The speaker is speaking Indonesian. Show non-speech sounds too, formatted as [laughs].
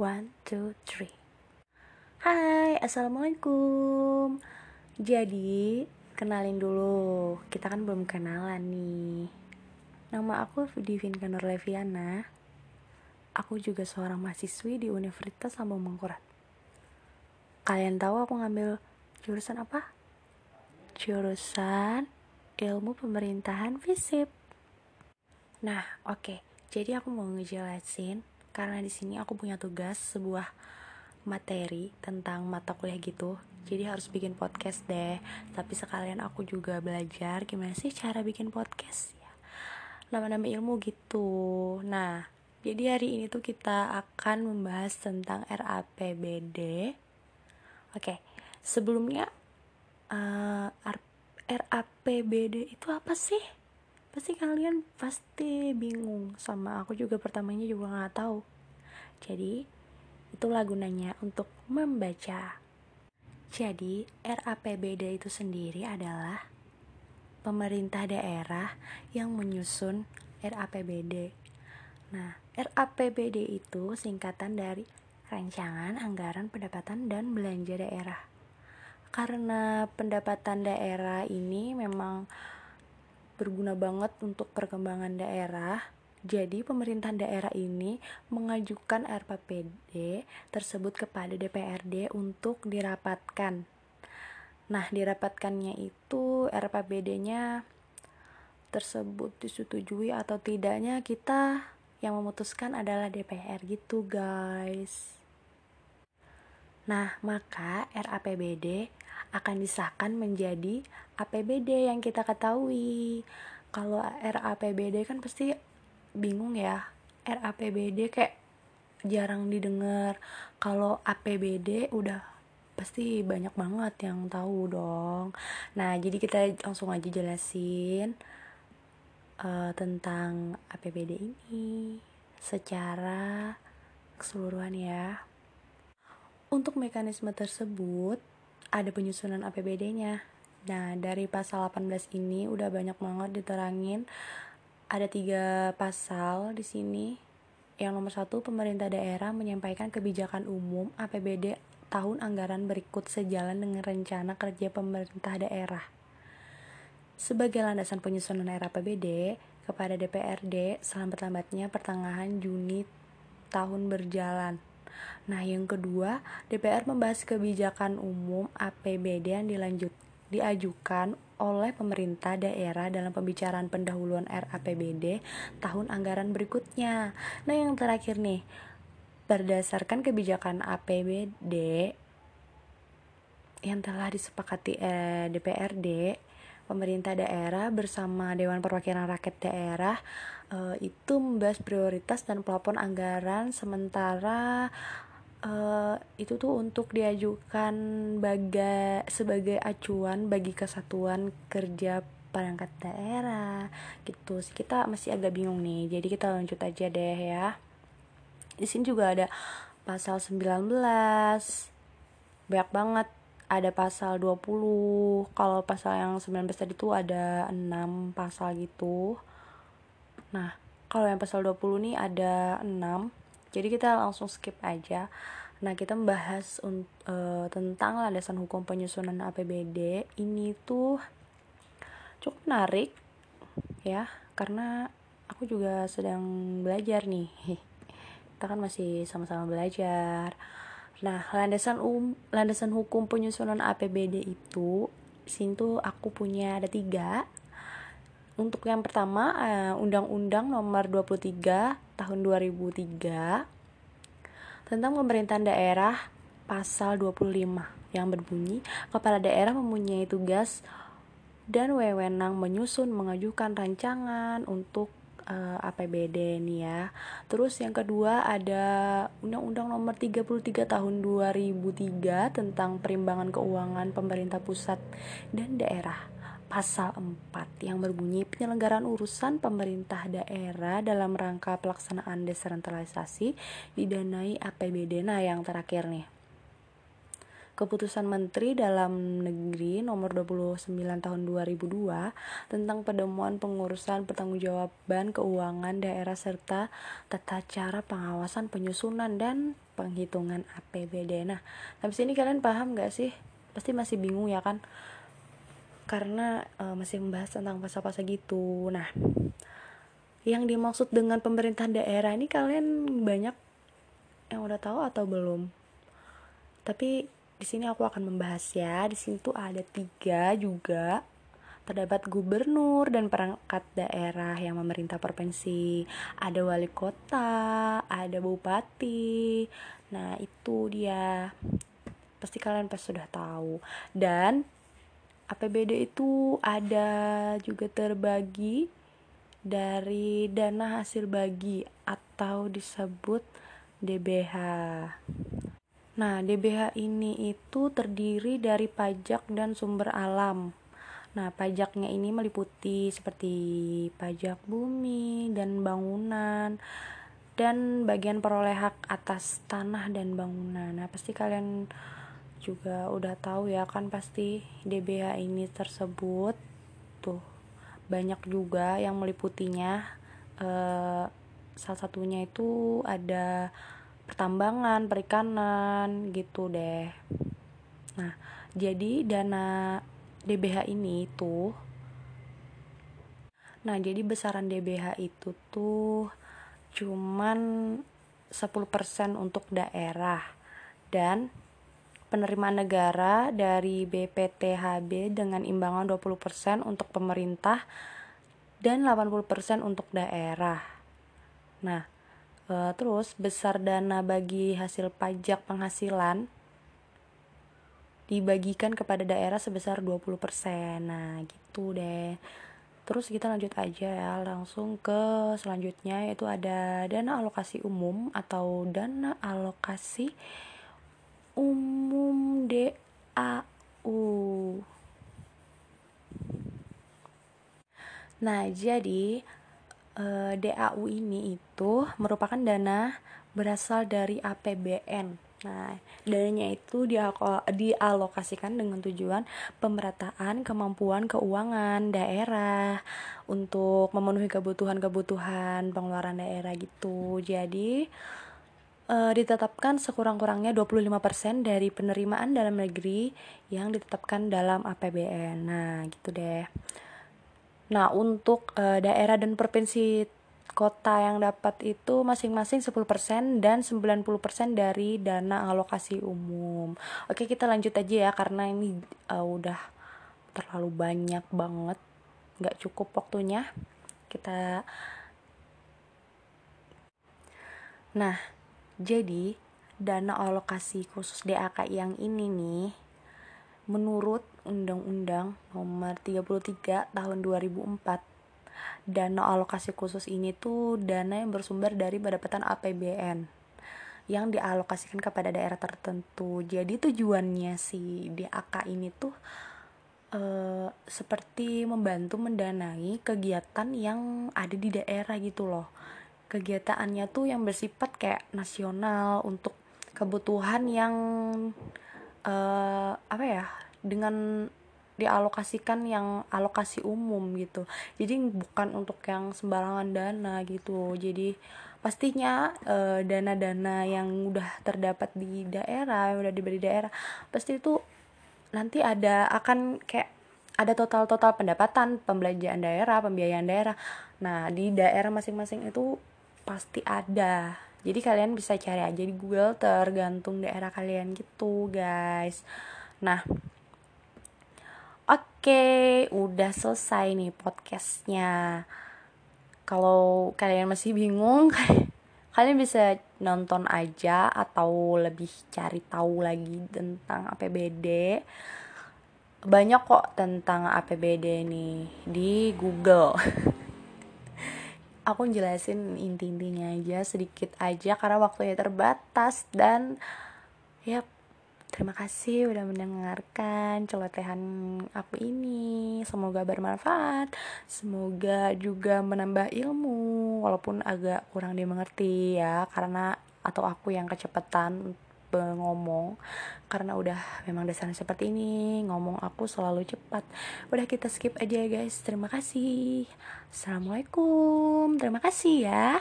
One, two, three. Hai, assalamualaikum. Jadi, kenalin dulu. Kita kan belum kenalan nih. Nama aku Divinka Nur Leviana. Aku juga seorang mahasiswi di Universitas Lambung Mangkurat. Kalian tahu aku ngambil jurusan apa? Jurusan Ilmu Pemerintahan FISIP. Nah, oke. Okay. Jadi aku mau ngejelasin karena di sini aku punya tugas sebuah materi tentang mata kuliah gitu. Jadi harus bikin podcast deh. Tapi sekalian aku juga belajar gimana sih cara bikin podcast ya. Nama-nama ilmu gitu. Nah, jadi hari ini tuh kita akan membahas tentang RAPBD. Oke, sebelumnya uh, RAPBD itu apa sih? Pasti kalian pasti bingung sama aku juga pertamanya juga nggak tahu. Jadi, itulah gunanya untuk membaca. Jadi, RAPBD itu sendiri adalah pemerintah daerah yang menyusun RAPBD. Nah, RAPBD itu singkatan dari Rancangan Anggaran Pendapatan dan Belanja Daerah. Karena pendapatan daerah ini memang berguna banget untuk perkembangan daerah. Jadi pemerintahan daerah ini mengajukan RPPD tersebut kepada DPRD untuk dirapatkan. Nah, dirapatkannya itu RPBD-nya tersebut disetujui atau tidaknya kita yang memutuskan adalah DPR gitu, guys. Nah, maka RAPBD akan disahkan menjadi APBD yang kita ketahui. Kalau RAPBD kan pasti bingung ya. RAPBD kayak jarang didengar. Kalau APBD udah pasti banyak banget yang tahu dong. Nah, jadi kita langsung aja jelasin uh, tentang APBD ini secara keseluruhan ya. Untuk mekanisme tersebut, ada penyusunan APBD-nya. Nah, dari pasal 18 ini udah banyak banget diterangin. Ada tiga pasal di sini. Yang nomor satu, pemerintah daerah menyampaikan kebijakan umum APBD tahun anggaran berikut sejalan dengan rencana kerja pemerintah daerah. Sebagai landasan penyusunan era APBD kepada DPRD selambat-lambatnya pertengahan Juni tahun berjalan. Nah, yang kedua, DPR membahas kebijakan umum APBD yang dilanjut diajukan oleh pemerintah daerah dalam pembicaraan pendahuluan RAPBD tahun anggaran berikutnya. Nah, yang terakhir nih, berdasarkan kebijakan APBD yang telah disepakati eh, DPRD, pemerintah daerah bersama Dewan Perwakilan Rakyat Daerah uh, itu membahas prioritas dan plafon anggaran. Sementara uh, itu tuh untuk diajukan baga sebagai acuan bagi kesatuan kerja perangkat daerah. Gitu. Sih kita masih agak bingung nih. Jadi kita lanjut aja deh ya. Di sini juga ada pasal 19 banyak banget ada pasal 20 kalau pasal yang 19 tadi tuh ada 6 pasal gitu Nah, kalau yang pasal 20 nih ada 6. Jadi kita langsung skip aja. Nah, kita membahas uh, tentang landasan hukum penyusunan APBD. Ini tuh cukup menarik ya, karena aku juga sedang belajar nih. [laughs] Kita kan masih sama-sama belajar. Nah, landasan um landasan hukum penyusunan APBD itu sini tuh aku punya ada tiga. Untuk yang pertama, uh, Undang-Undang Nomor 23 Tahun 2003 tentang pemerintahan daerah pasal 25 yang berbunyi kepala daerah mempunyai tugas dan wewenang menyusun mengajukan rancangan untuk uh, eh, APBD nih ya. Terus yang kedua ada Undang-Undang Nomor 33 Tahun 2003 tentang perimbangan keuangan pemerintah pusat dan daerah pasal 4 yang berbunyi penyelenggaraan urusan pemerintah daerah dalam rangka pelaksanaan desentralisasi didanai APBD. Nah, yang terakhir nih. Keputusan Menteri Dalam Negeri nomor 29 tahun 2002 tentang penemuan pengurusan pertanggungjawaban keuangan daerah serta tata cara pengawasan penyusunan dan penghitungan APBD. Nah, habis ini kalian paham gak sih? Pasti masih bingung ya kan? Karena uh, masih membahas tentang pasal-pasal gitu. Nah, yang dimaksud dengan pemerintahan daerah ini kalian banyak yang udah tahu atau belum? Tapi di sini aku akan membahas ya. Di sini tuh ada tiga juga terdapat gubernur dan perangkat daerah yang memerintah provinsi, ada wali kota, ada bupati. Nah, itu dia. Pasti kalian pasti sudah tahu. Dan APBD itu ada juga terbagi dari dana hasil bagi atau disebut DBH. Nah, DBH ini itu terdiri dari pajak dan sumber alam. Nah, pajaknya ini meliputi seperti pajak bumi dan bangunan dan bagian peroleh hak atas tanah dan bangunan. Nah, pasti kalian juga udah tahu ya kan pasti DBH ini tersebut tuh banyak juga yang meliputinya. Eh, salah satunya itu ada pertambangan, perikanan gitu deh. Nah, jadi dana DBH ini tuh Nah, jadi besaran DBH itu tuh cuman 10% untuk daerah dan penerimaan negara dari BPTHB dengan imbangan 20% untuk pemerintah dan 80% untuk daerah. Nah, e, terus besar dana bagi hasil pajak penghasilan dibagikan kepada daerah sebesar 20%. Nah, gitu deh. Terus kita lanjut aja ya, langsung ke selanjutnya yaitu ada dana alokasi umum atau dana alokasi umum DAU. Nah, jadi eh, DAU ini itu merupakan dana berasal dari APBN Nah, dananya itu dialokasikan dengan tujuan pemerataan kemampuan keuangan daerah untuk memenuhi kebutuhan-kebutuhan pengeluaran daerah gitu. Jadi, e, ditetapkan sekurang-kurangnya 25% dari penerimaan dalam negeri yang ditetapkan dalam APBN. Nah, gitu deh. Nah, untuk e, daerah dan provinsi kota yang dapat itu masing-masing 10% dan 90% dari dana alokasi umum. Oke, kita lanjut aja ya karena ini uh, udah terlalu banyak banget. nggak cukup waktunya. Kita Nah, jadi dana alokasi khusus DAK yang ini nih menurut Undang-Undang Nomor 33 Tahun 2004 dana alokasi khusus ini tuh dana yang bersumber dari pendapatan APBN yang dialokasikan kepada daerah tertentu. Jadi tujuannya si DAK ini tuh e, seperti membantu mendanai kegiatan yang ada di daerah gitu loh. Kegiatannya tuh yang bersifat kayak nasional untuk kebutuhan yang e, apa ya dengan dialokasikan yang alokasi umum gitu. Jadi bukan untuk yang sembarangan dana gitu. Jadi pastinya eh, dana-dana yang udah terdapat di daerah yang udah diberi daerah pasti itu nanti ada akan kayak ada total-total pendapatan pembelanjaan daerah pembiayaan daerah. Nah di daerah masing-masing itu pasti ada jadi kalian bisa cari aja di Google tergantung daerah kalian gitu guys nah Oke, udah selesai nih podcastnya. Kalau kalian masih bingung, [laughs] kalian bisa nonton aja atau lebih cari tahu lagi tentang APBD. Banyak kok tentang APBD nih di Google. [laughs] Aku jelasin inti-intinya aja sedikit aja karena waktunya terbatas dan ya Terima kasih udah mendengarkan celotehan aku ini. Semoga bermanfaat. Semoga juga menambah ilmu walaupun agak kurang dimengerti ya karena atau aku yang kecepatan ngomong karena udah memang dasarnya seperti ini ngomong aku selalu cepat. Udah kita skip aja guys. Terima kasih. Assalamualaikum. Terima kasih ya